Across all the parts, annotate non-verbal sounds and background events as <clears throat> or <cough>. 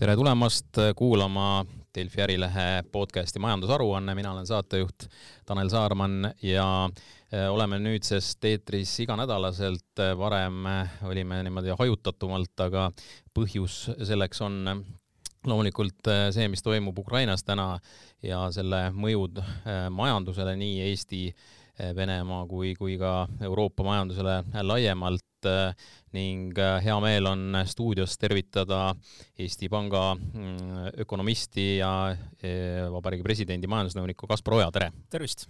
tere tulemast kuulama Delfi Ärilehe podcasti Majandusaruanne, mina olen saatejuht Tanel Saarman ja äh, oleme nüüdsest eetris iganädalaselt, varem olime niimoodi hajutatumalt, aga põhjus selleks on loomulikult äh, see, mis toimub Ukrainas täna ja selle mõjud äh, majandusele nii Eesti Venemaa kui, kui ka Euroopa majandusele laiemalt ning hea meel on stuudios tervitada Eesti Panga mm, ökonomisti ja Vabariigi Presidendi majandusnõunikku Kaspar Oja, tere! tervist!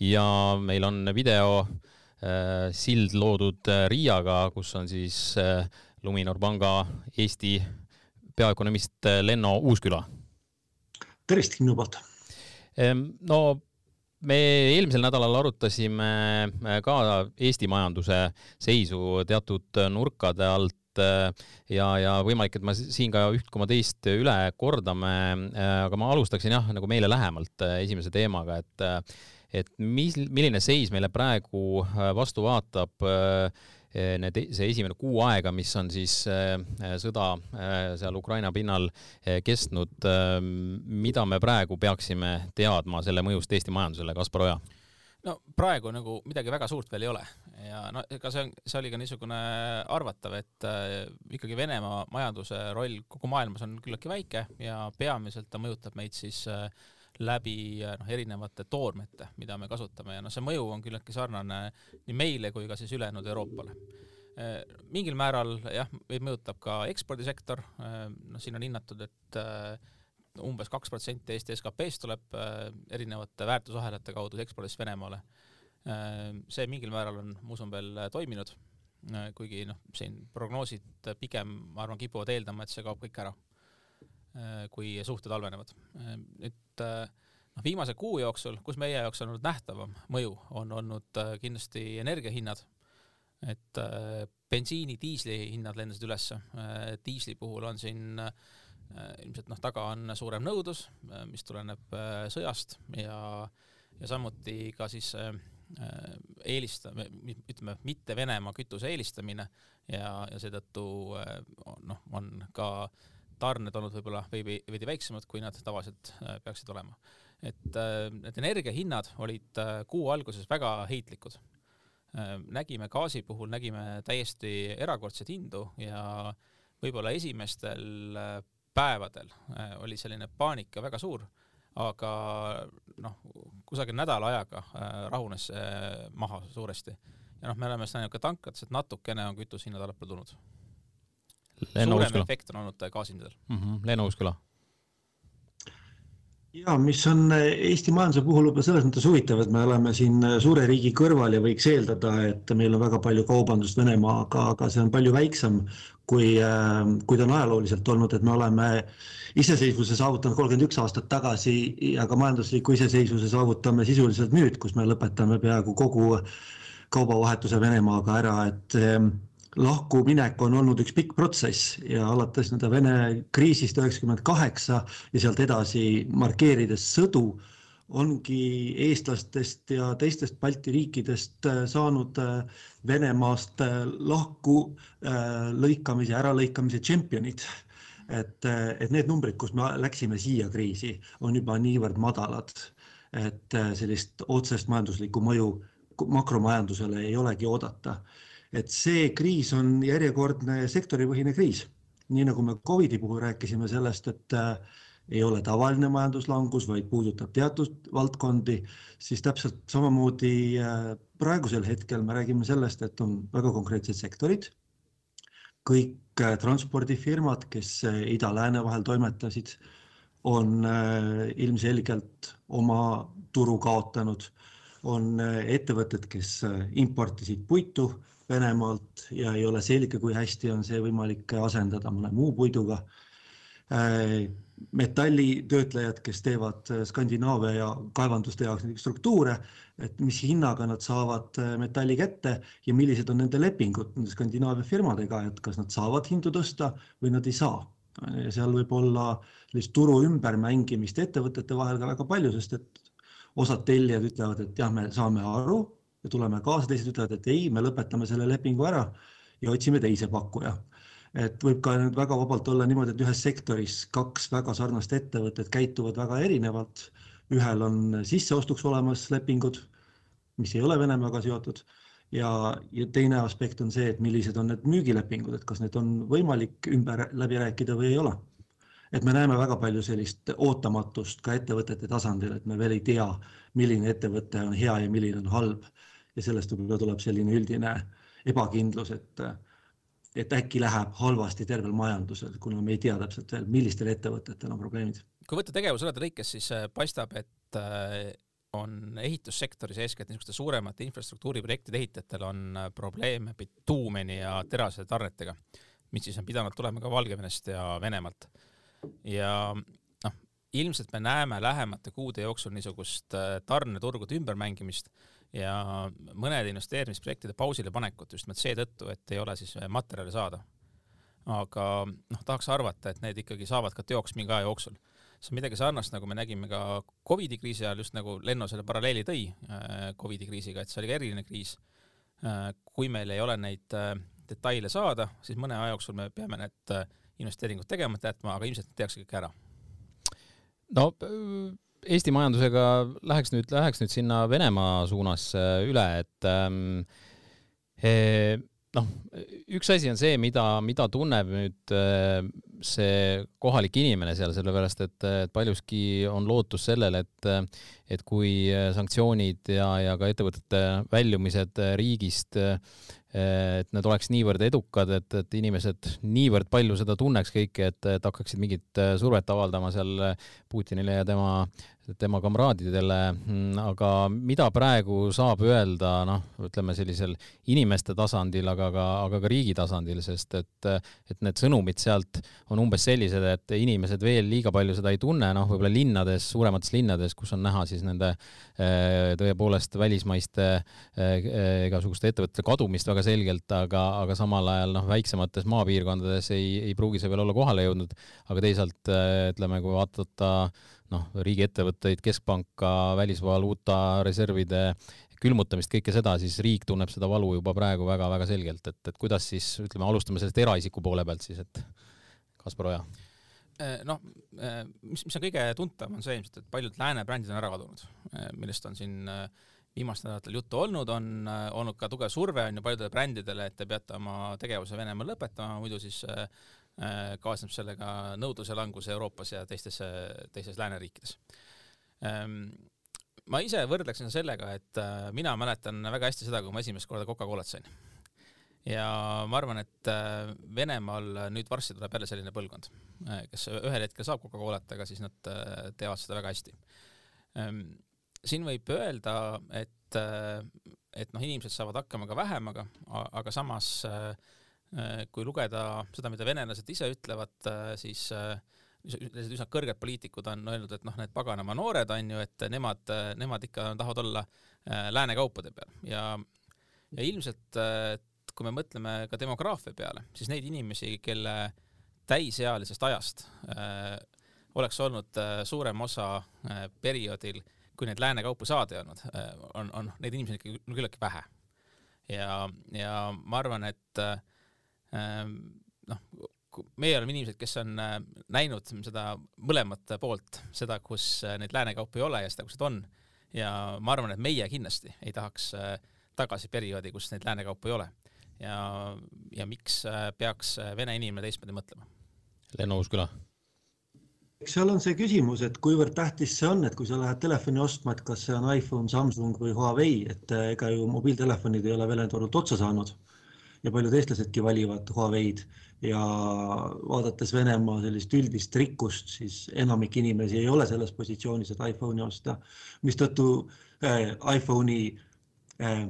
ja meil on video sild loodud Riiaga, kus on siis Luminor Panga Eesti peaökonomist Lenno Uusküla. tervist minu poolt! no me eelmisel nädalal arutasime äh, ka Eesti majanduse seisu teatud nurkade alt äh, ja, ja võimalik, et ma siin ka üht koma teist üle kordame, äh, aga ma alustaksin jah, nagu meile lähemalt esimese teemaga, et et mis, milline seis meile praegu vastu vaatab need, see esimene kuu aega, mis on siis sõda seal Ukraina pinnal kestnud, mida me praegu peaksime teadma selle mõjust Eesti majandusele, Kaspar Oja? no praegu nagu midagi väga suurt veel ei ole ja no ega see on, see oli ka niisugune arvatav, et ikkagi Venemaa majanduse roll kogu maailmas on küllaltki väike ja peamiselt ta mõjutab meid siis äh, läbi noh, erinevate toormete, mida me kasutame ja noh, see mõju on küllaltki sarnane nii meile kui ka siis ülejäänud Euroopale. mingil määral jah, meid mõjutab ka ekspordisektor, noh siin on hinnatud, et umbes kaks protsenti Eesti SKP-st tuleb erinevate väärtusahelate kaudu ekspordist Venemaale. see mingil määral on, ma usun, veel toiminud, kuigi noh, siin prognoosid pigem, ma arvan, kipuvad eeldama, et see kaob kõik ära Äh, kui suhted halvenevad. Äh, nüüd äh, noh, viimase kuu jooksul, kus meie jaoks on olnud nähtavam mõju, on olnud kindlasti energiahinnad, et bensiini, diisli hinnad lendasid ülesse, diisli puhul on siin ilmselt noh, taga on suurem nõudlus, mis tuleneb sõjast ja, ja samuti ka siis eelista-, ütleme, mitte Venemaa kütuse eelistamine ja, ja seetõttu noh, on ka äh, tarned olnud võib-olla veidi, veidi väiksemad, kui nad tavaliselt äh, peaksid olema. et äh, need energiahinnad olid äh, kuu alguses väga heitlikud. nägime gaasi puhul, nägime täiesti erakordseid hindu ja võib-olla esimestel päevadel oli selline paanika väga suur, aga noh, kusagil nädala ajaga rahunes see maha suuresti. ja noh, me oleme seda näinud ka tanklates, et natukene on kütusehinnad allapoole tulnud suurem efekt on olnud gaasindadel mm. -hmm. Lenno Uusküla ja mis on Eesti majanduse puhul võib-olla selles mõttes huvitav, et me oleme siin suure riigi kõrval ja võiks eeldada, et meil on väga palju kaubandust Venemaaga, aga see on palju väiksem kui, kui ta on ajalooliselt olnud, et me oleme iseseisvuse saavutanud kolmkümmend üks aastat tagasi ja ka majandusliku iseseisvuse saavutame sisuliselt nüüd, kus me lõpetame peaaegu kogu kaubavahetuse Venemaaga ära, et lahkuminek on olnud üks pikk protsess ja alates nii-öelda Vene kriisist üheksakümmend kaheksa ja sealt edasi markeerides sõdu, ongi eestlastest ja teistest Balti riikidest äh, saanud äh, Venemaast äh, lahku lõikamise, äralõikamise tšempionid. et, et need numbrid, kus me läksime siia kriisi, on juba niivõrd madalad, et sellist otsest majanduslikku mõju makromajandusele ei olegi oodata et see kriis on järjekordne sektoripõhine kriis. nii nagu me Covidi puhul rääkisime sellest, et äh, ei ole tavaline majanduslangus, vaid puudutab teatud valdkondi, siis täpselt samamoodi äh, praegusel hetkel me räägime sellest, et on väga konkreetsed sektorid. kõik äh, transpordifirmad, kes äh, ida-lääne vahel toimetasid, on ilmselgelt oma turu kaotanud, on ettevõtted, kes importisid puitu Venemaalt ja ei ole selge, kui hästi on see võimalik asendada mõne muu puiduga. Äh, metallitöötlejad, kes teevad äh, Skandinaavia ja kaevanduste jaoks neid struktuure, et mis hinnaga nad saavad äh, metalli kätte ja millised on nende lepingud nende Skandinaavia firmadega, et kas nad saavad hindu tõsta või nad ei saa. ja seal võib olla sellist turu ümbermängimist ettevõtete vahel ka väga palju, sest et osad tellijad ütlevad, et jah, me saame aru ja tuleme kaasa, teised ütlevad, et ei, me lõpetame selle lepingu ära ja otsime teise pakkuja. et võib ka nüüd väga vabalt olla niimoodi, et ühes sektoris kaks väga sarnast ettevõtet käituvad väga erinevalt. ühel on sisseostuks olemas lepingud, mis ei ole Venemaaga seotud ja, ja teine aspekt on see, et millised on need müügilepingud, et kas need on võimalik ümber läbi rääkida või ei ole. et me näeme väga palju sellist ootamatust ka ettevõtete tasandil, et me veel ei tea, milline ettevõte on hea ja milline on halb ja sellest võib-olla tuleb selline üldine ebakindlus, et et äkki läheb halvasti tervel majandusel, kuna me ei tea täpselt veel, millistel ettevõtetel on probleemid. kui võtta tegevusalade lõikes, siis äh, paistab, et äh, on ehitussektoris eeskätt niisuguste suuremate infrastruktuuriprojektide ehitajatel on äh, probleeme bituumeni ja terase tarnetega, mis siis on pidanud tulema ka Valgevenest ja Venemaalt. ja noh, ilmselt me näeme lähemate kuude jooksul niisugust tarneturgude ümbermängimist ja mõnede investeerimisprojektide pausile panekut just nimelt seetõttu, et ei ole siis materjali saada. aga noh, tahaks arvata, et need ikkagi saavad ka teoks mingi aja jooksul see on midagi sarnast, nagu me nägime ka Covidi kriisi ajal, just nagu Lenno selle paralleeli tõi äh, Covidi kriisiga, et see oli ka eriline kriis. Äh, kui meil ei ole neid detaile saada, siis mõne aja jooksul me peame need investeeringud tegemata jätma, aga ilmselt tehakse kõik ära. no Eesti majandusega läheks nüüd, läheks nüüd sinna Venemaa suunas üle, et ähm, noh, üks asi on see, mida, mida tunneb nüüd see kohalik inimene seal, sellepärast et, et paljuski on lootus sellele, et et kui sanktsioonid ja, ja ka ettevõtete väljumised riigist, et need oleks niivõrd edukad, et, et inimesed niivõrd palju seda tunneks kõike, et, et hakkaksid mingit survet avaldama seal Putinile ja tema tema kamraadidele, mm, aga mida praegu saab öelda, noh, ütleme sellisel inimeste tasandil, aga ka, aga ka riigi tasandil, sest et, et need sõnumid sealt on umbes sellised, et inimesed veel liiga palju seda ei tunne, noh, võib-olla linnades, suuremates linnades, kus on näha siis nende eh, tõepoolest välismaiste eh, igasuguste ettevõtete kadumist väga selgelt, aga, aga samal ajal noh, väiksemates maapiirkondades ei, ei pruugi see veel olla kohale jõudnud, aga teisalt eh, ütleme, kui vaadata noh, riigiettevõtteid, keskpanka, välisvaluuta reservide külmutamist, kõike seda, siis riik tunneb seda valu juba praegu väga-väga selgelt, et, et kuidas siis ütleme, alustame sellest eraisiku poole pealt siis, et Kaspar Oja. Äh, noh, äh, mis, mis on kõige tuntavam, on see ilmselt, et paljud lääne brändid on ära kadunud, äh, millest on siin viimastel nädalatel juttu olnud, on olnud ka tugev surve on ju paljudele brändidele, et te peate oma tegevuse Venemaal lõpetama, muidu siis Äh, kaasneb sellega nõudluse langus Euroopas ja teistes, teistes lääneriikides. Ähm, ma ise võrdleksin sellega, et äh, mina mäletan väga hästi seda, kui ma esimest korda Coca-Colat sain. ja ma arvan, et äh, Venemaal nüüd varsti tuleb jälle selline põlvkond, kes ühel hetkel saab Coca-Colat, aga siis nad teevad seda väga hästi. Ähm, siin võib öelda, et, et noh, inimesed saavad hakkama ka vähemaga, aga samas äh, Äh, kui lugeda seda, mida venelased ise ütlevad, äh, siis äh, sellised üsna kõrged poliitikud on öelnud, et noh, need paganama noored on ju, et nemad, nemad ikka tahavad olla lääne kaupade peal ja, ja ilmselt kui me mõtleme ka demograafia peale, siis neid inimesi, kelle täisealisest ajast äh, oleks olnud äh, suurem osa äh, perioodil, kui neid lääne kaupu saada ei olnud äh,, on, on neid inimesi ikka küllaltki vähe. ja, ja ma arvan, et äh, noh, meie oleme inimesed, kes on äh, näinud seda mõlemat poolt, seda, kus äh, neid lääne kaupu ei ole ja seda, kus need on. ja ma arvan, et meie kindlasti ei tahaks äh, tagasi perioodi, kus neid lääne kaupu ei ole. ja, ja miks peaks vene inimene teistmoodi mõtlema? Lenno Uusküla eks seal on see küsimus, et kuivõrd tähtis see on, et kui sa lähed telefoni ostma, et kas see on iPhone, Samsung või Huawei, et ega ju mobiiltelefonid ei ole Vene turult otsa saanud ja paljud eestlasedki valivad Huawei'd. Ja vaadates Venemaa sellist üldist rikkust, siis enamik inimesi ei ole selles positsioonis, et iPhone'i osta, mistõttu äh, iPhone'i äh,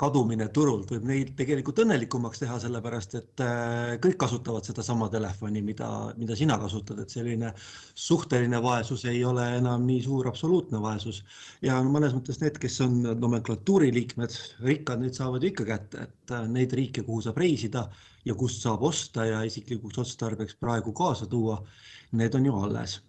kadumine turult võib neid tegelikult õnnelikumaks teha, sellepärast et äh, kõik kasutavad sedasama telefoni, mida, mida sina kasutad, et selline suhteline vaesus ei ole enam nii suur absoluutne vaesus. ja mõnes mõttes need, kes on nomenklatuuri liikmed, rikkad, need saavad ju ikka kätte, et äh, neid riike, kuhu saab reisida ja kust saab osta ja isiklikuks otstarbeks praegu kaasa tuua, need on ju alles.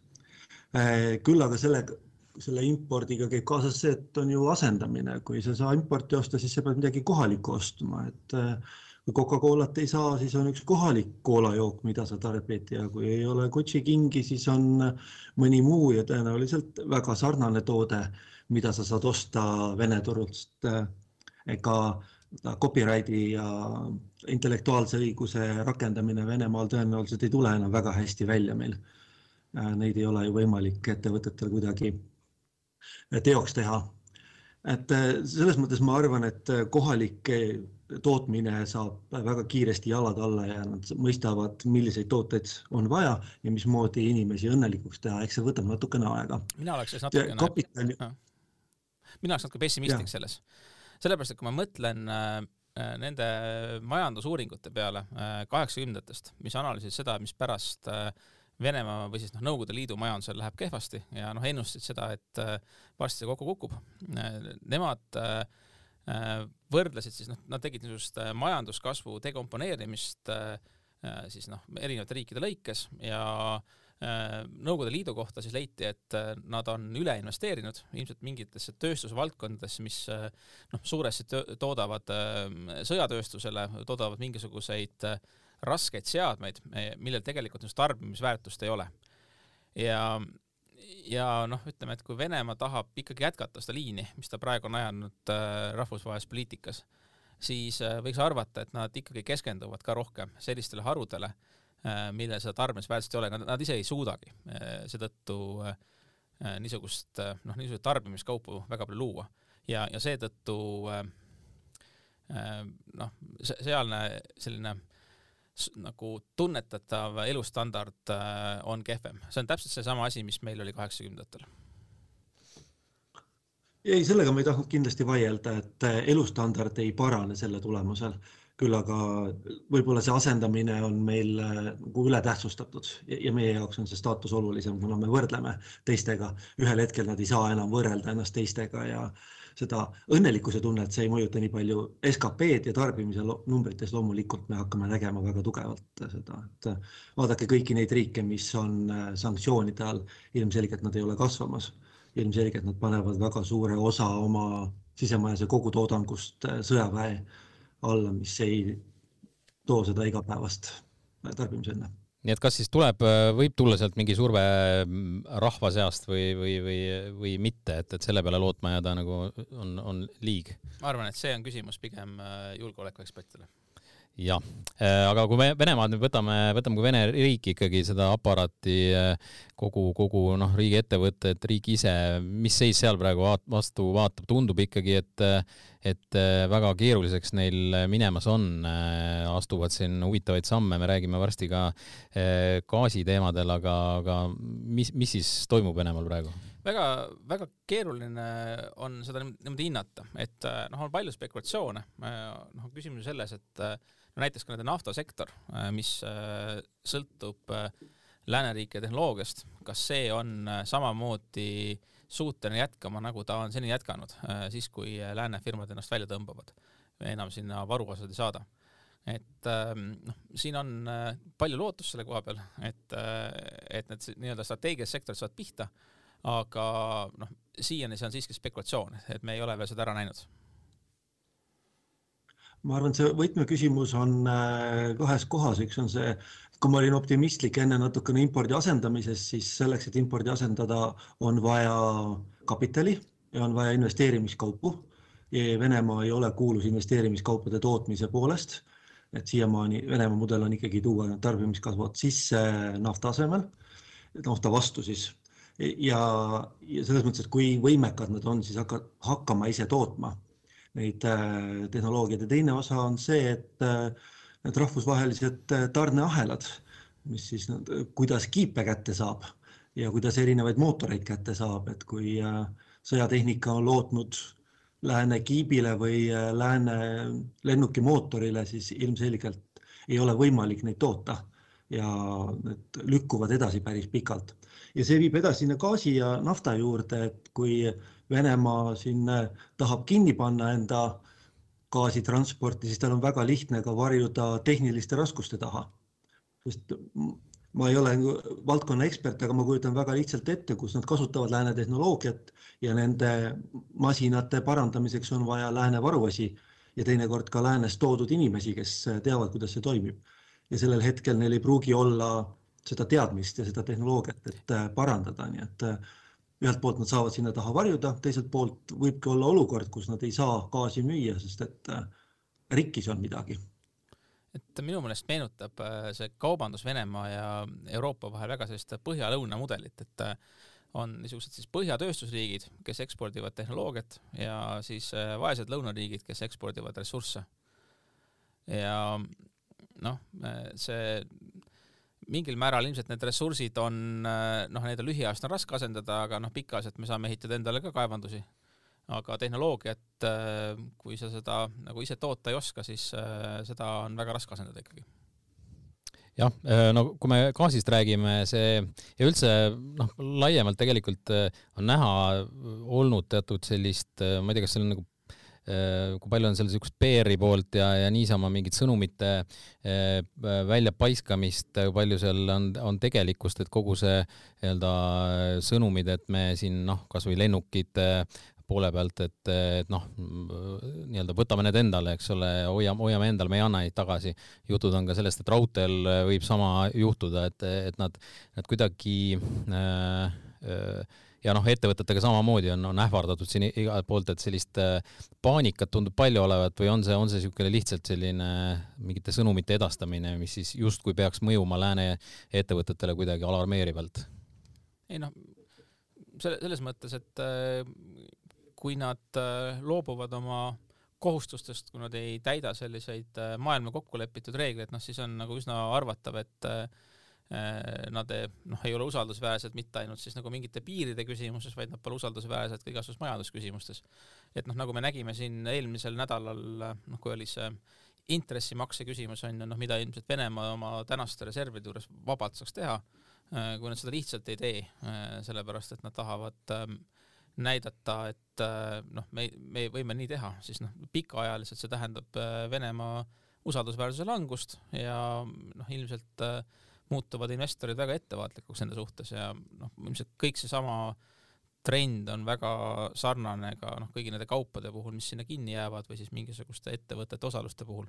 Äh, küll aga sellega selle impordiga käib kaasas see, et on ju asendamine, kui sa ei saa importi osta, siis sa pead midagi kohalikku ostma, et äh, kui Coca-Colat ei saa, siis on üks kohalik koolajook, mida sa tarbid ja kui ei ole Gucci kingi, siis on mõni muu ja tõenäoliselt väga sarnane toode, mida sa saad osta Vene turult. ega copyrighti ja intellektuaalse õiguse rakendamine Venemaal tõenäoliselt ei tule enam väga hästi välja meil. Neid ei ole ju võimalik ettevõtetel kuidagi teoks teha. et selles mõttes ma arvan, et kohalik tootmine saab väga kiiresti jalad alla ja nad mõistavad, milliseid tooteid on vaja ja mismoodi inimesi õnnelikuks teha, eks see võtab natukene aega. mina oleks siis natukene kapitali... mina oleks natuke pessimistlik selles, sellepärast et kui ma mõtlen äh, nende majandusuuringute peale äh, kaheksakümnendatest, mis analüüsisid seda, mis pärast äh, Venemaa või siis noh, Nõukogude Liidu majandusel läheb kehvasti ja noh, ennustasid seda, et äh, varsti see kokku kukub. Äh, nemad äh, Äh, võrdlesid siis noh, nad tegid niisugust äh, majanduskasvu dekomponeerimist äh, siis noh, erinevate riikide lõikes ja Nõukogude Liidu kohta siis leiti, et nad on üle investeerinud ilmselt mingitesse tööstusvaldkondadesse, mis noh, suuresti toodavad sõjatööstusele, toodavad mingisuguseid raskeid seadmeid, millel tegelikult just tarbimisväärtust ei ole. ja ja noh, ütleme, et kui Venemaa tahab ikkagi jätkata seda liini, mis ta praegu on ajanud äh, rahvusvahelises poliitikas, siis äh, võiks arvata, et nad ikkagi keskenduvad ka rohkem sellistele harudele äh,, millel seda tarbimisväärtust ei ole, nad, ise ei suudagi seetõttu niisugust noh, niisuguseid tarbimiskaupu väga palju luua ja, ja seetõttu noh, sealne selline nagu tunnetatav elustandard äh, on kehvem. see on täpselt seesama asi, mis meil oli kaheksakümnendatel. ei, sellega ma ei tahtnud kindlasti vaielda, et äh, elustandard ei parane selle tulemusel, küll aga võib-olla see asendamine on meil äh, nagu ületähtsustatud ja meie jaoks on see staatus olulisem, kuna me võrdleme teistega. ühel hetkel nad ei saa enam võrrelda ennast teistega ja äh, seda õnnelikkuse tunnet see ei mõjuta nii palju SKP-d ja tarbimise numbrites loomulikult me hakkame nägema väga tugevalt seda, et vaadake kõiki neid riike, mis on äh, sanktsioonide all, ilmselgelt nad ei ole kasvamas. ilmselgelt nad panevad väga suure osa oma sisemajanduse kogutoodangust äh, sõjaväe alla, mis ei too seda igapäevast äh, tarbimisenne nii et kas siis tuleb, võib tulla sealt mingi surve mm, rahva seast või, või, või, või mitte, et, et selle peale lootma jääda nagu on, on liig? ma arvan, et see on küsimus pigem äh, julgeolekuekspertidele jah, äh, aga kui me Venemaad nüüd võtame, võtame kui Vene riik ikkagi seda aparaati, äh, kogu, kogu noh, riigiettevõtted, riik ise, mis seis seal praegu vaat, vastu vaatab, tundub ikkagi, et et äh, väga keeruliseks neil minemas on, astuvad siin huvitavaid samme, me räägime varsti ka gaasiteemadel, aga, aga mis, mis siis toimub Venemaal praegu? Väga, väga keeruline on seda niimoodi hinnata, et noh, on palju spekulatsioone, noh, küsimus on selles, et no näiteks ka nende naftasektor, äh, mis äh, sõltub äh, lääneriikide tehnoloogiast, kas see on samamoodi suuteline jätkama, nagu ta on seni jätkanud, siis kui lääne firmad ennast välja tõmbavad, enam sinna varuosad ei saada. et ähm, noh, siin on palju lootust selle koha peal, et, et need nii-öelda strateegilised sektorid saavad pihta, aga noh, siiani see on siiski spekulatsioon, et me ei ole veel seda ära näinud. Ma arvan, et see võtmeküsimus on äh, kahes kohas, üks on see, kui ma olin optimistlik enne natukene impordi asendamises, siis selleks, et impordi asendada, on vaja kapitali ja on vaja investeerimiskaupu. Venemaa ei ole kuulus investeerimiskaupade tootmise poolest, et siiamaani Venemaa mudel on ikkagi tuua tarbimiskasvad sisse nafta asemel, nafta vastu siis ja, ja selles mõttes, et kui võimekad nad on, siis hakka, hakkama ise tootma neid äh, tehnoloogiaid. Ja teine osa on see, et äh, need rahvusvahelised äh, tarneahelad, mis siis, kuidas kiipe kätte saab ja kuidas erinevaid mootoreid kätte saab, et kui sõjatehnika on lootnud lääne kiibile või lääne lennuki mootorile, siis ilmselgelt ei ole võimalik neid toota. Ja need lükkuvad edasi päris pikalt. Ja see viib edasi sinna gaasi ja nafta juurde, et kui Venemaa siin äh, tahab kinni panna enda gaasitransporti, siis tal on väga lihtne ka varjuda tehniliste raskuste taha. sest ma ei ole valdkonna ekspert, aga ma kujutan väga lihtsalt ette, kus nad kasutavad lääne tehnoloogiat ja nende masinate parandamiseks on vaja lääne varuosi ja teinekord ka läänest toodud inimesi, kes teavad, kuidas see toimib. ja sellel hetkel neil ei pruugi olla seda teadmist ja seda tehnoloogiat, et parandada, nii et ühelt poolt nad saavad sinna taha varjuda, teiselt poolt võibki olla olukord, kus nad ei saa gaasi müüa, sest et rikkis on midagi et minu meelest meenutab äh, see kaubandus Venemaa ja Euroopa vahel väga sellist põhja-lõuna mudelit, et äh, on niisugused siis põhjatööstusriigid, kes ekspordivad tehnoloogiat ja siis äh, vaesed lõunariigid, kes ekspordivad ressursse. ja noh, see mingil määral ilmselt need ressursid on noh, neid on lühiajaliselt on raske asendada, aga noh, pikaajaliselt me saame ehitada endale ka kaevandusi. Aga tehnoloogiat, äh, kui sa seda nagu ise toota ei oska, siis äh, seda on väga raske asendada ikkagi. Jah, äh, no kui me gaasist räägime, see ja üldse noh, laiemalt tegelikult on näha olnud teatud sellist, ma ei tea, kas seal on nagu kui palju on seal niisugust PR-i poolt ja, ja niisama mingit sõnumite väljapaiskamist, kui palju seal on, on tegelikkust, et kogu see nii-öelda sõnumid, et me siin noh, kasvõi lennukid poole pealt, et, et noh, nii-öelda võtame need endale, eks ole, hoiame, hoiame endal, me ei anna neid tagasi. jutud on ka sellest, et raudteel võib sama juhtuda, et, et nad, nad kuidagi äh, äh, ja noh, ettevõtetega samamoodi on, on ähvardatud siin igalt poolt, et sellist äh, paanikat tundub palju olevat või on see, on see niisugune lihtsalt selline mingite sõnumite edastamine, mis siis justkui peaks mõjuma lääne ettevõtetele kuidagi alarmeerivalt? ei noh, selle, selles mõttes, et kui nad äh, loobuvad oma kohustustest, kui nad ei täida selliseid äh, maailma kokku lepitud reegleid, noh siis on nagu üsna arvatav, et äh, nad noh, ei ole usaldusväärsed mitte ainult siis nagu mingite piiride küsimuses, vaid nad pole usaldusväärsed ka igasugustes majandusküsimustes. et noh, nagu me nägime siin eelmisel nädalal, noh kui oli see intressimakse küsimus on ju, noh mida ilmselt Venemaa oma tänaste reservide juures vabalt saaks teha, kui nad seda lihtsalt ei tee, sellepärast et nad tahavad äh, näidata, et äh, noh, me, me võime nii teha, siis noh, pikaajaliselt see tähendab äh, Venemaa usaldusväärsuse langust ja noh, ilmselt äh, muutuvad investorid väga ettevaatlikuks nende suhtes ja noh, ilmselt kõik seesama trend on väga sarnane ka noh, kõigi nende kaupade puhul, mis sinna kinni jäävad või siis mingisuguste ettevõtete osaluste puhul.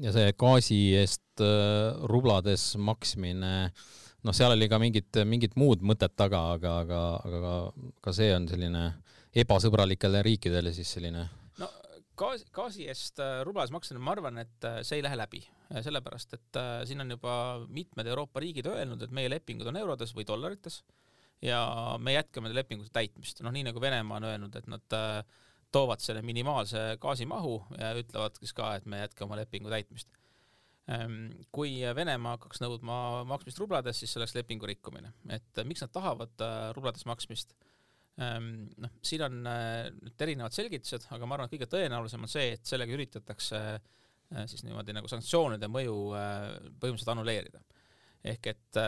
ja see gaasi eest rublades maksmine äh, noh, seal oli ka mingit, mingit muud mõtet taga, aga, aga, aga ka see on selline ebasõbralikele riikidele siis selline. no gaas, gaasi eest äh, rublas maksmine, ma arvan, et äh, see ei lähe läbi, sellepärast et äh, siin on juba mitmed Euroopa riigid öelnud, et meie lepingud on eurodes või dollarites ja me jätkame lepingute täitmist, noh nii nagu Venemaa on öelnud, et nad toovad selle minimaalse gaasimahu ja ütlevad siis ka, et me jätkame lepingu täitmist kui Venemaa hakkaks nõudma maksmist rublades, siis see oleks lepingu rikkumine. et miks nad tahavad äh, rublades maksmist? Ehm, noh, siin on äh, nüüd erinevad selgitused, aga ma arvan, et kõige tõenäolisem on see, et sellega üritatakse äh, siis niimoodi nagu sanktsioonide mõju põhimõtteliselt annuleerida. ehk et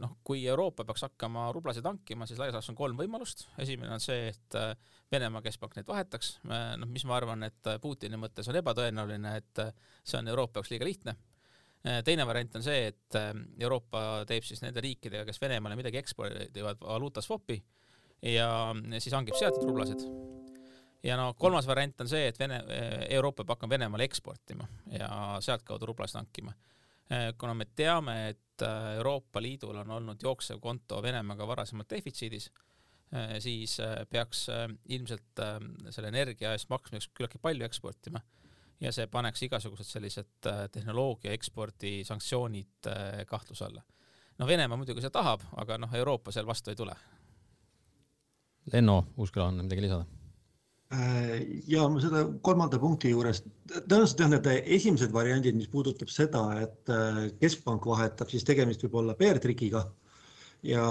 noh, kui Euroopa peaks hakkama rublasid hankima, siis laias laastus on kolm võimalust. esimene on see, et äh, Venemaa keskpank neid vahetaks, äh, noh, mis ma arvan, et äh, Putini mõttes on ebatõenäoline, et see on Euroopa jaoks liiga lihtne. teine variant on see, et Euroopa teeb siis nende riikidega, kes Venemaale midagi ekspordivad, valuuta swap'i ja siis hangib sealt rublasid ja no kolmas variant on see, et Vene, Euroopa peab hakkama Venemaale eksportima ja sealtkaudu rublasid hankima kuna me teame, et äh, Euroopa Liidul on olnud jooksev konto Venemaaga varasemalt defitsiidis, äh, siis peaks ilmselt selle energia eest maksmiseks küllaltki palju eksportima ja see paneks igasugused sellised tehnoloogia ekspordi sanktsioonid kahtluse alla. no Venemaa muidugi seda tahab, aga noh, Euroopa seal vastu ei tule. Lenno Uusküla on midagi lisada Äh, ja ma seda kolmanda punkti juures, tõenäoliselt jah, need esimesed variandid, mis puudutab seda, et äh, keskpank vahetab, siis tegemist võib olla PR-trikiga ja,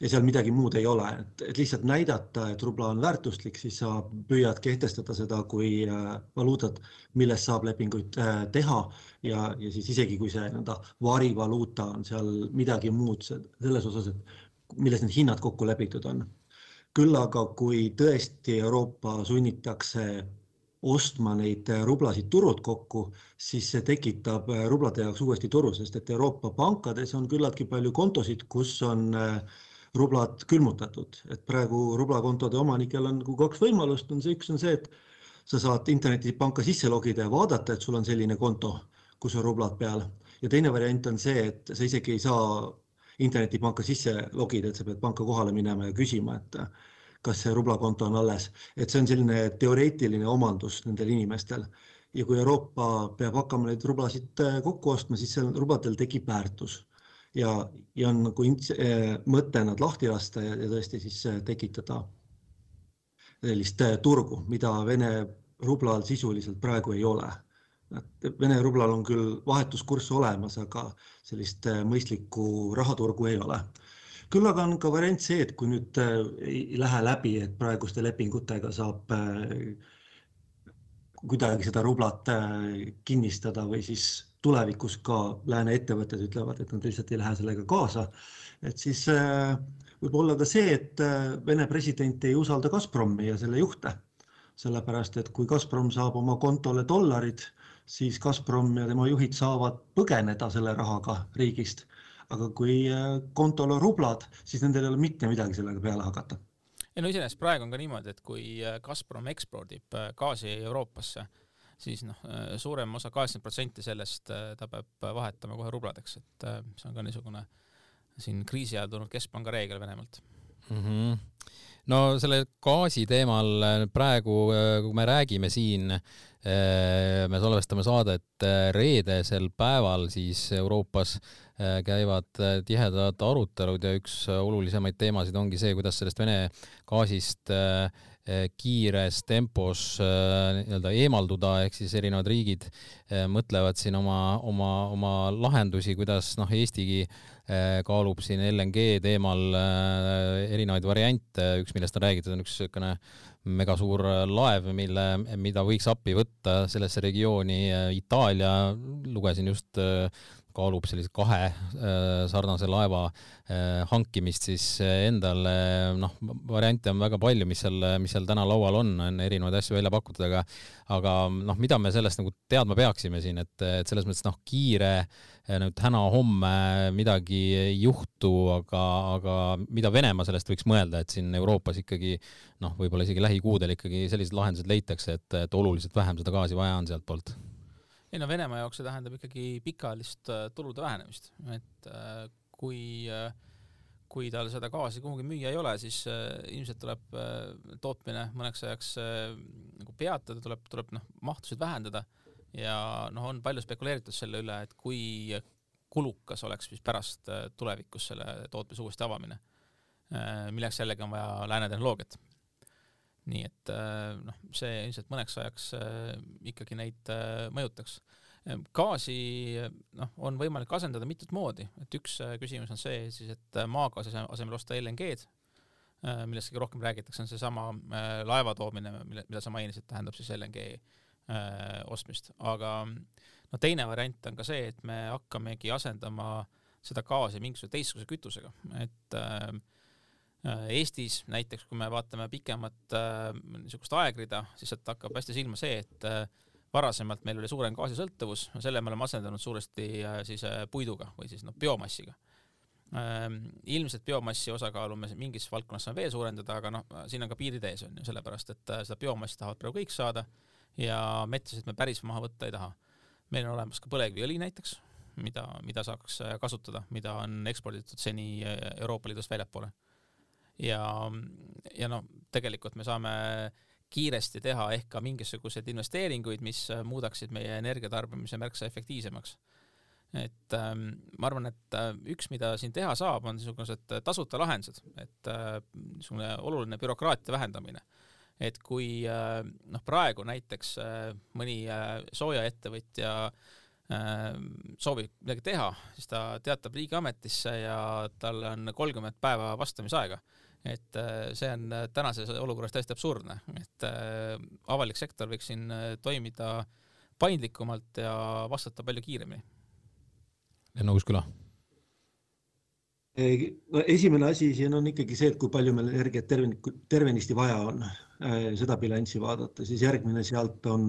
ja seal midagi muud ei ole, et, et lihtsalt näidata, et rubla on väärtuslik, siis sa püüad kehtestada seda kui äh, valuutat, millest saab lepinguid teha ja, ja siis isegi kui see nii-öelda varivaluuta on seal midagi muud selles osas, et milles need hinnad kokku lepitud on küll aga, kui tõesti Euroopa sunnitakse ostma neid rublasid turult kokku, siis see tekitab rublade jaoks uuesti turu, sest et Euroopa pankades on küllaltki palju kontosid, kus on äh, rublad külmutatud, et praegu rublakontode omanikel on nagu kaks võimalust, on see, üks on see, et sa saad internetipanka sisse logida ja vaadata, et sul on selline konto, kus on rublad peal. Ja teine variant on see, et sa isegi ei saa internetipanka sisse logida, et sa pead panka kohale minema ja küsima, et kas see rublakonto on alles, et see on selline teoreetiline omandus nendel inimestel. Ja kui Euroopa peab hakkama neid rublasid äh, kokku ostma, siis seal rubladel tekib väärtus. Ja, ja on nagu äh, mõte nad lahti lasta ja, ja tõesti siis äh, tekitada sellist turgu, mida Vene rublal sisuliselt praegu ei ole. Et Vene rublal on küll vahetuskurss olemas, aga sellist mõistlikku rahaturgu ei ole küll aga on ka variant see, et kui nüüd äh, ei lähe läbi, et praeguste lepingutega saab äh, kuidagi seda rublat äh, kinnistada või siis tulevikus ka lääne ettevõtted ütlevad, et nad lihtsalt ei lähe sellega kaasa. et siis võib olla ka see, et Vene president ei usalda Gazpromi ja selle juhte, sellepärast et kui Gazprom saab oma kontole dollarid, siis Gazprom ja tema juhid saavad põgeneda selle rahaga riigist aga kui äh, kontol on rublad, siis nendel ei ole mitte midagi sellega peale hakata. ei no iseenesest praegu on ka niimoodi, et kui äh, Gazprom ekspordib äh, gaasi Euroopasse, siis noh, suurem osa, kaheksakümmend protsenti sellest ta peab vahetama kohe rubladeks, et see on ka niisugune siin kriisi ajal tulnud keskpanga reegel Venemaalt mm. -hmm no selle gaasi teemal praegu, kui me räägime siin, me salvestame saadet reedesel päeval, siis Euroopas Äh, käivad äh, tihedad arutelud ja üks äh, olulisemaid teemasid ongi see, kuidas sellest Vene gaasist kiires tempos nii-öelda eemalduda, ehk siis erinevad riigid mõtlevad siin oma, oma, oma lahendusi, kuidas noh, Eestigi kaalub siin LNG teemal erinevaid variante, üks, millest on räägitud, on üks niisugune megasuur laev, mille, mida võiks appi võtta sellesse regiooni Itaalia, lugesin just kaalub sellise kahe äh, sarnase laeva äh, hankimist siis äh, endale, noh, variante on väga palju, mis seal, mis seal täna laual on, on erinevaid asju välja pakutud, aga aga noh, mida me sellest nagu teadma peaksime siin, et, et selles mõttes noh, kiire nüüd täna-homme midagi ei juhtu, aga, aga mida Venemaa sellest võiks mõelda, et siin Euroopas ikkagi noh, võib-olla isegi lähikuudel ikkagi sellised lahendused leitakse, et, et oluliselt vähem seda gaasi vaja on sealtpoolt ei no Venemaa jaoks see tähendab ikkagi pikaajalist äh, tulude vähenemist, et äh, kui äh, kui tal seda gaasi kuhugi müüa ei ole, siis ilmselt tuleb tootmine mõneks ajaks nagu peatada, tuleb, tuleb noh, mahtusid vähendada. Ja noh, on palju spekuleeritud selle üle, et kui kulukas oleks siis pärast tulevikus selle tootmise uuesti avamine, milleks jällegi on vaja lääne tehnoloogiat nii et äh, noh, see ilmselt mõneks ajaks äh, ikkagi neid äh, mõjutaks. gaasi noh, on võimalik asendada mitut moodi, et üks küsimus on see siis, et maagaasi asemel osta LNG-d, millest kõige rohkem räägitakse, on seesama laeva toomine, mille, mida sa mainisid, tähendab siis LNG ostmist, aga no teine variant on ka see, et me hakkamegi asendama seda gaasi mingisuguse teistsuguse kütusega, et Äh, Eestis näiteks, kui me vaatame pikemat äh, niisugust aegrida, siis sealt hakkab hästi silma see, et äh, varasemalt meil oli suurem gaasisõltuvus, selle me oleme asendanud suuresti siis puiduga või siis noh, biomassiga. Ähm, ilmselt biomassi osakaalu me mingis valdkonnas saame veel suurendada, aga noh, siin on ka piirid ees on ju, sellepärast et seda biomassi tahavad praegu kõik saada ja metsasid me päris maha võtta ei taha. meil on olemas ka põlevkiviõli näiteks, mida, mida saaks kasutada, mida on eksporditud seni Euroopa Liidust väljapoole ja, ja noh, tegelikult me saame kiiresti teha ehk ka mingisuguseid investeeringuid, mis muudaksid meie energiatarbimise märksa efektiivsemaks. et ähm, ma arvan, et äh, üks, mida siin teha saab, on niisugused tasuta lahendused, et äh, niisugune oluline bürokraatia vähendamine. et kui äh, noh, praegu näiteks äh, mõni äh, soojaettevõtja äh, soovib midagi teha, siis ta teatab riigiametisse ja tal on kolmkümmend päeva vastamisaega et äh, see on äh, tänases olukorras täiesti absurdne, et äh, avalik sektor võiks siin toimida paindlikumalt ja vastata palju kiiremini. Enno Uusküla. no esimene asi siin on ikkagi see, et kui palju meil energiat terven-, tervenisti vaja on, seda bilanssi vaadata, siis järgmine sealt on,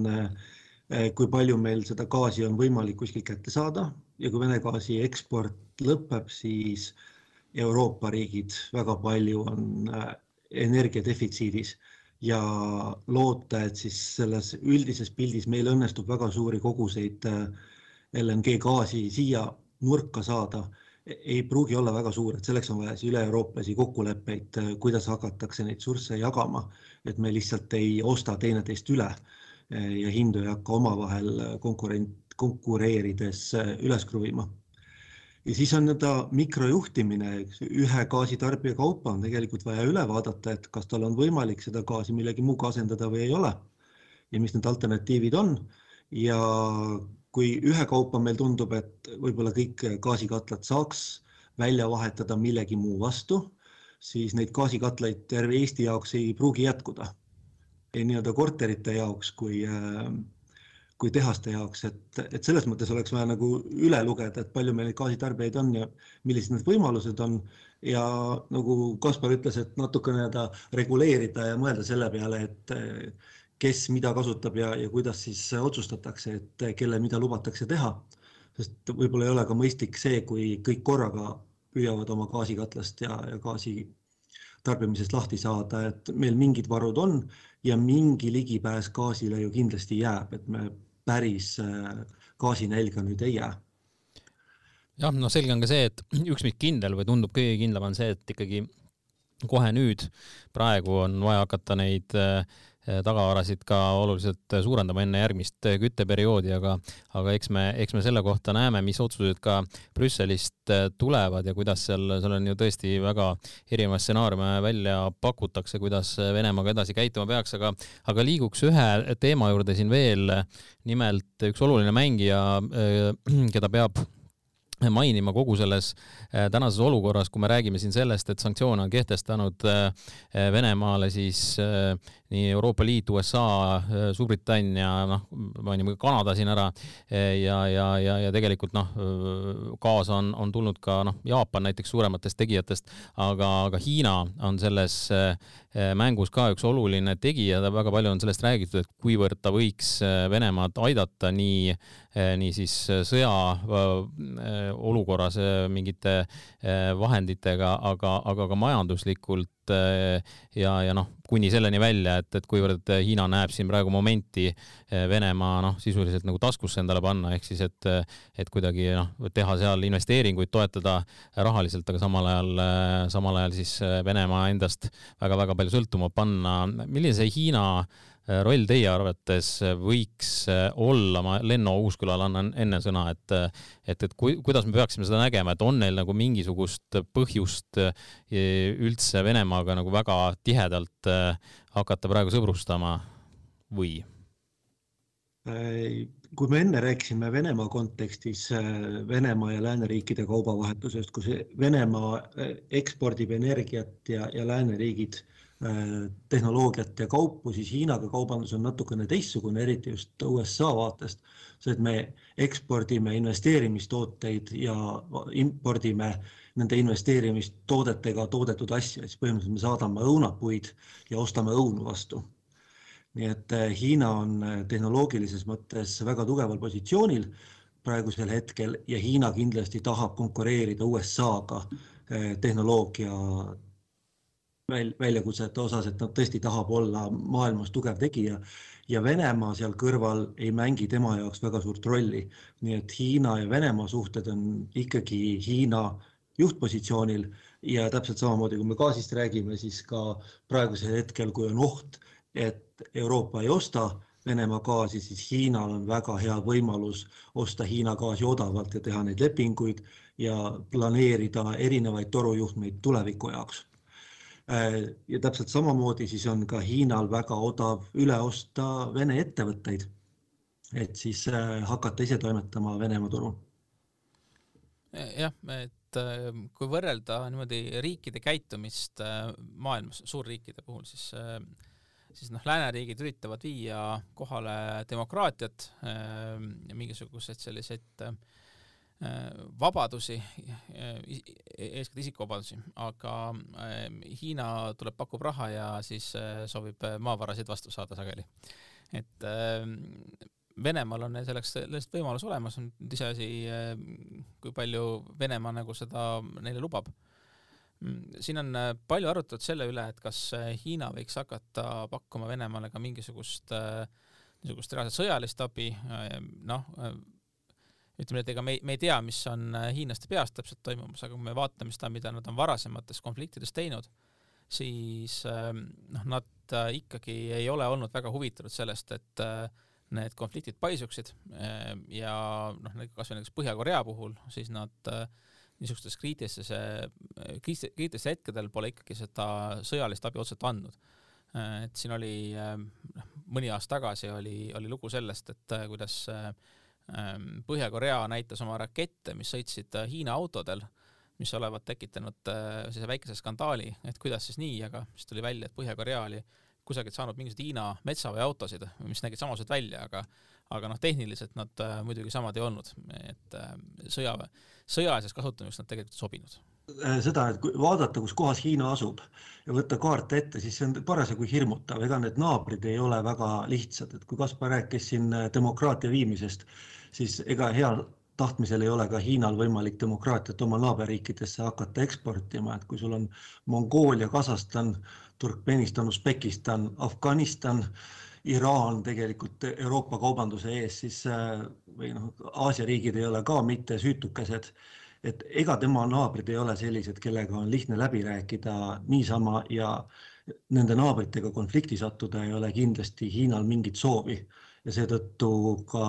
kui palju meil seda gaasi on võimalik kuskilt kätte saada ja kui Vene gaasi eksport lõpeb, siis äh, Euroopa riigid väga palju on äh, energiadefitsiidis ja loota, et siis selles üldises pildis meil õnnestub väga suuri koguseid äh, LNG gaasi siia nurka saada, ei pruugi olla väga suur, et selleks on vaja siis üle-euroopalisi kokkuleppeid, äh, kuidas hakatakse neid sursse jagama, et me lihtsalt ei osta teineteist üle ja hindu ei hakka omavahel konkurent, konkureerides üles kruvima ja siis on nii-öelda mikrojuhtimine, eks ühe gaasitarbija kaupa on tegelikult vaja üle vaadata, et kas tal on võimalik seda gaasi millegi muuga asendada või ei ole. ja mis need alternatiivid on ja kui ühekaupa meil tundub, et võib-olla kõik gaasikatlat saaks välja vahetada millegi muu vastu, siis neid gaasikatlaid terve Eesti jaoks ei pruugi jätkuda. nii-öelda korterite jaoks kui äh, kui tehaste jaoks, et, et selles mõttes oleks vaja nagu üle lugeda, et palju meil gaasitarbijaid on ja millised need võimalused on. ja nagu Kaspar ütles, et natuke nii-öelda reguleerida ja mõelda selle peale, et kes mida kasutab ja, ja kuidas siis otsustatakse, et kelle mida lubatakse teha. sest võib-olla ei ole ka mõistlik see, kui kõik korraga püüavad oma gaasikatlast ja, ja gaasi tarbimisest lahti saada, et meil mingid varud on ja mingi ligipääs gaasile ju kindlasti jääb, et me päris äh, gaasinälga nüüd ei jää. jah, noh, selge on ka see, et <clears throat> üks, mis kindel või tundub kõige kindlam, on see, et ikkagi kohe nüüd, praegu on vaja hakata neid äh, tagavarasid ka oluliselt suurendama enne järgmist eh, kütteperioodi, aga, aga eks me, eks me selle kohta näeme, mis otsused ka Brüsselist eh, tulevad ja kuidas seal, seal on ju tõesti väga erinevaid stsenaariume välja pakutakse, kuidas Venemaaga edasi käituma peaks, aga, aga liiguks ühe teema juurde siin veel. nimelt üks oluline mängija, keda peab mainima kogu selles tänases olukorras, kui me räägime siin sellest, et sanktsioone on kehtestanud Venemaale siis nii Euroopa Liit, USA, Suurbritannia, noh, mainime ka Kanada siin ära ja, ja, ja, ja tegelikult noh, kaasa on, on tulnud ka noh, Jaapan näiteks suurematest tegijatest, aga, aga Hiina on selles mängus ka üks oluline tegija, väga palju on sellest räägitud, et kuivõrd ta võiks Venemaad aidata nii, nii siis sõja olukorras mingite vahenditega, aga, aga ka majanduslikult ja, ja noh, kuni selleni välja, et, et kuivõrd Hiina näeb siin praegu momenti Venemaa noh, sisuliselt nagu taskusse endale panna, ehk siis et, et kuidagi noh, teha seal investeeringuid, toetada rahaliselt, aga samal ajal, samal ajal siis Venemaa endast väga-väga palju sõltuma panna. milline see Hiina roll teie arvates võiks äh, olla, ma Lenno Uuskülale annan enne sõna, et et, et kui, kuidas me peaksime seda nägema, et on neil nagu mingisugust põhjust äh, üldse Venemaaga nagu väga tihedalt hakata praegu sõbrustama või? kui me enne rääkisime Venemaa kontekstis Venemaa ja lääneriikide kaubavahetusest, kus Venemaa ekspordib energiat ja, ja lääneriigid Äh, tehnoloogiat ja kaupu, siis Hiinaga kaubandus on natukene teistsugune, eriti just USA vaatest. see, et me ekspordime investeerimistooteid ja impordime nende investeerimistoodetega toodetud asju, siis põhimõtteliselt me saadame õunapuid ja ostame õunu vastu. nii et äh, Hiina on äh, tehnoloogilises mõttes väga tugeval positsioonil praegusel hetkel ja Hiina kindlasti tahab konkureerida USA-ga tehnoloogia väl-, väljakutsete osas, et nad tõesti tahab olla maailmas tugev tegija ja Venemaa seal kõrval ei mängi tema jaoks väga suurt rolli. nii et Hiina ja Venemaa suhted on ikkagi Hiina juhtpositsioonil ja täpselt samamoodi, kui me gaasist räägime, siis ka praegusel hetkel, kui on oht, et Euroopa ei osta Venemaa gaasi, siis Hiinal on väga hea võimalus osta Hiina gaasi odavalt ja teha neid lepinguid ja planeerida erinevaid torujuhtmeid tuleviku jaoks ja täpselt samamoodi siis on ka Hiinal väga odav üle osta Vene ettevõtteid, et siis äh, hakata ise toimetama Venemaa turul. jah, et äh, kui võrrelda niimoodi riikide käitumist maailmas, suurriikide puhul, siis siis noh, lääneriigid üritavad viia kohale demokraatiat, mingisuguseid selliseid äh, Äh, vabadusi, äh, eeskätt isikuvabadusi, aga äh, Hiina tuleb, pakub raha ja siis soovib maavarasid vastu saada sageli. et Venemaal on selleks, sellest võimalus olemas, on iseasi, kui palju Venemaa nagu seda neile lubab. mm, siin on äh, palju arutatud selle üle, et kas Hiina võiks hakata pakkuma Venemaale ka mingisugust niisugust reaalset sõjalist abi, noh, ütleme, et ega me, me ei tea, mis on hiinlaste peas täpselt toimumas, aga kui me vaatame seda, mida nad on varasemates konfliktides teinud, siis noh, nad ikkagi ei ole olnud väga huvitatud sellest, et need konfliktid paisuksid ja noh, kasvõi näiteks Põhja-Korea puhul, siis nad niisugustes kriitilistes, kriitilistel hetkedel pole ikkagi seda sõjalist abi otseselt andnud. et siin oli, noh, mõni aasta tagasi oli, oli lugu sellest, et kuidas Põhja-Korea näitas oma rakette, mis sõitsid Hiina autodel, mis olevat tekitanud sellise väikese skandaali, et kuidas siis nii, aga siis tuli välja, et Põhja-Korea oli kusagilt saanud mingisuguseid Hiina metsaveoautosid, mis nägid samasugused välja, aga aga noh, tehniliselt nad äh, muidugi samad ei olnud, et äh, sõjaväe, sõjaliseks kasutamiseks nad tegelikult sobinud. Äh, seda, et kui vaadata, kus kohas Hiina asub ja võtta kaarte ette, siis see on parasjagu hirmutav, ega need naabrid ei ole väga lihtsad, et kui Kaspar rääkis siin äh, demokraatia viimisest, siis ega heal tahtmisel ei ole ka Hiinal võimalik demokraatiat oma naaberriikidesse hakata eksportima, et kui sul on Mongoolia, Kasahstan, Turkmenistan, Usbekistan, Afganistan Iraan tegelikult Euroopa kaubanduse ees, siis äh, või noh, Aasia riigid ei ole ka mitte süütukesed. et ega tema naabrid ei ole sellised, kellega on lihtne läbi rääkida niisama ja nende naabritega konflikti sattuda ei ole kindlasti Hiinal mingit soovi ja seetõttu ka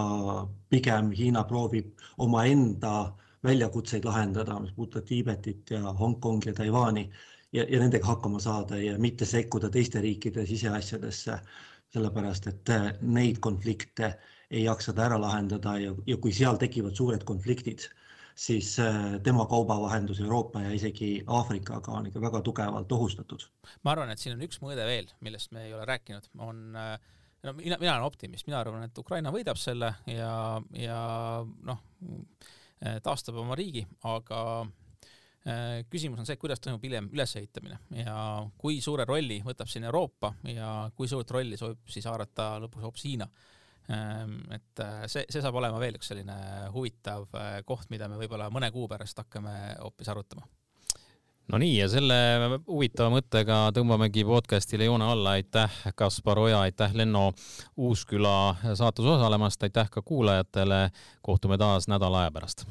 pigem Hiina proovib omaenda väljakutseid lahendada, mis puudutab Tiibetit ja Hongkongi ja Taiwan'i ja, ja nendega hakkama saada ja mitte sekkuda teiste riikide siseasjadesse sellepärast et äh, neid konflikte ei jaksa ta ära lahendada ja, ja kui seal tekivad suured konfliktid, siis äh, tema kaubavahendus Euroopa ja isegi Aafrikaga on ikka väga tugevalt ohustatud. ma arvan, et siin on üks mõõde veel, millest me ei ole rääkinud, on äh, no mina, mina olen optimist, mina arvan, et Ukraina võidab selle ja, ja noh, taastab oma riigi, aga Äh, küsimus on see, kuidas toimub hiljem ülesehitamine ja kui suure rolli võtab siin Euroopa ja kui suurt rolli soovib siis haarata lõpuks hoopis Hiina. Ähm, et äh, see, see saab olema veel üks selline huvitav äh, koht, mida me võib-olla mõne kuu pärast hakkame hoopis arutama no nii, ja selle huvitava mõttega tõmbamegi podcastile joone alla, aitäh, Kaspar Oja, aitäh, Lenno Uusküla saates osalemast, aitäh ka kuulajatele, kohtume taas nädala aja pärast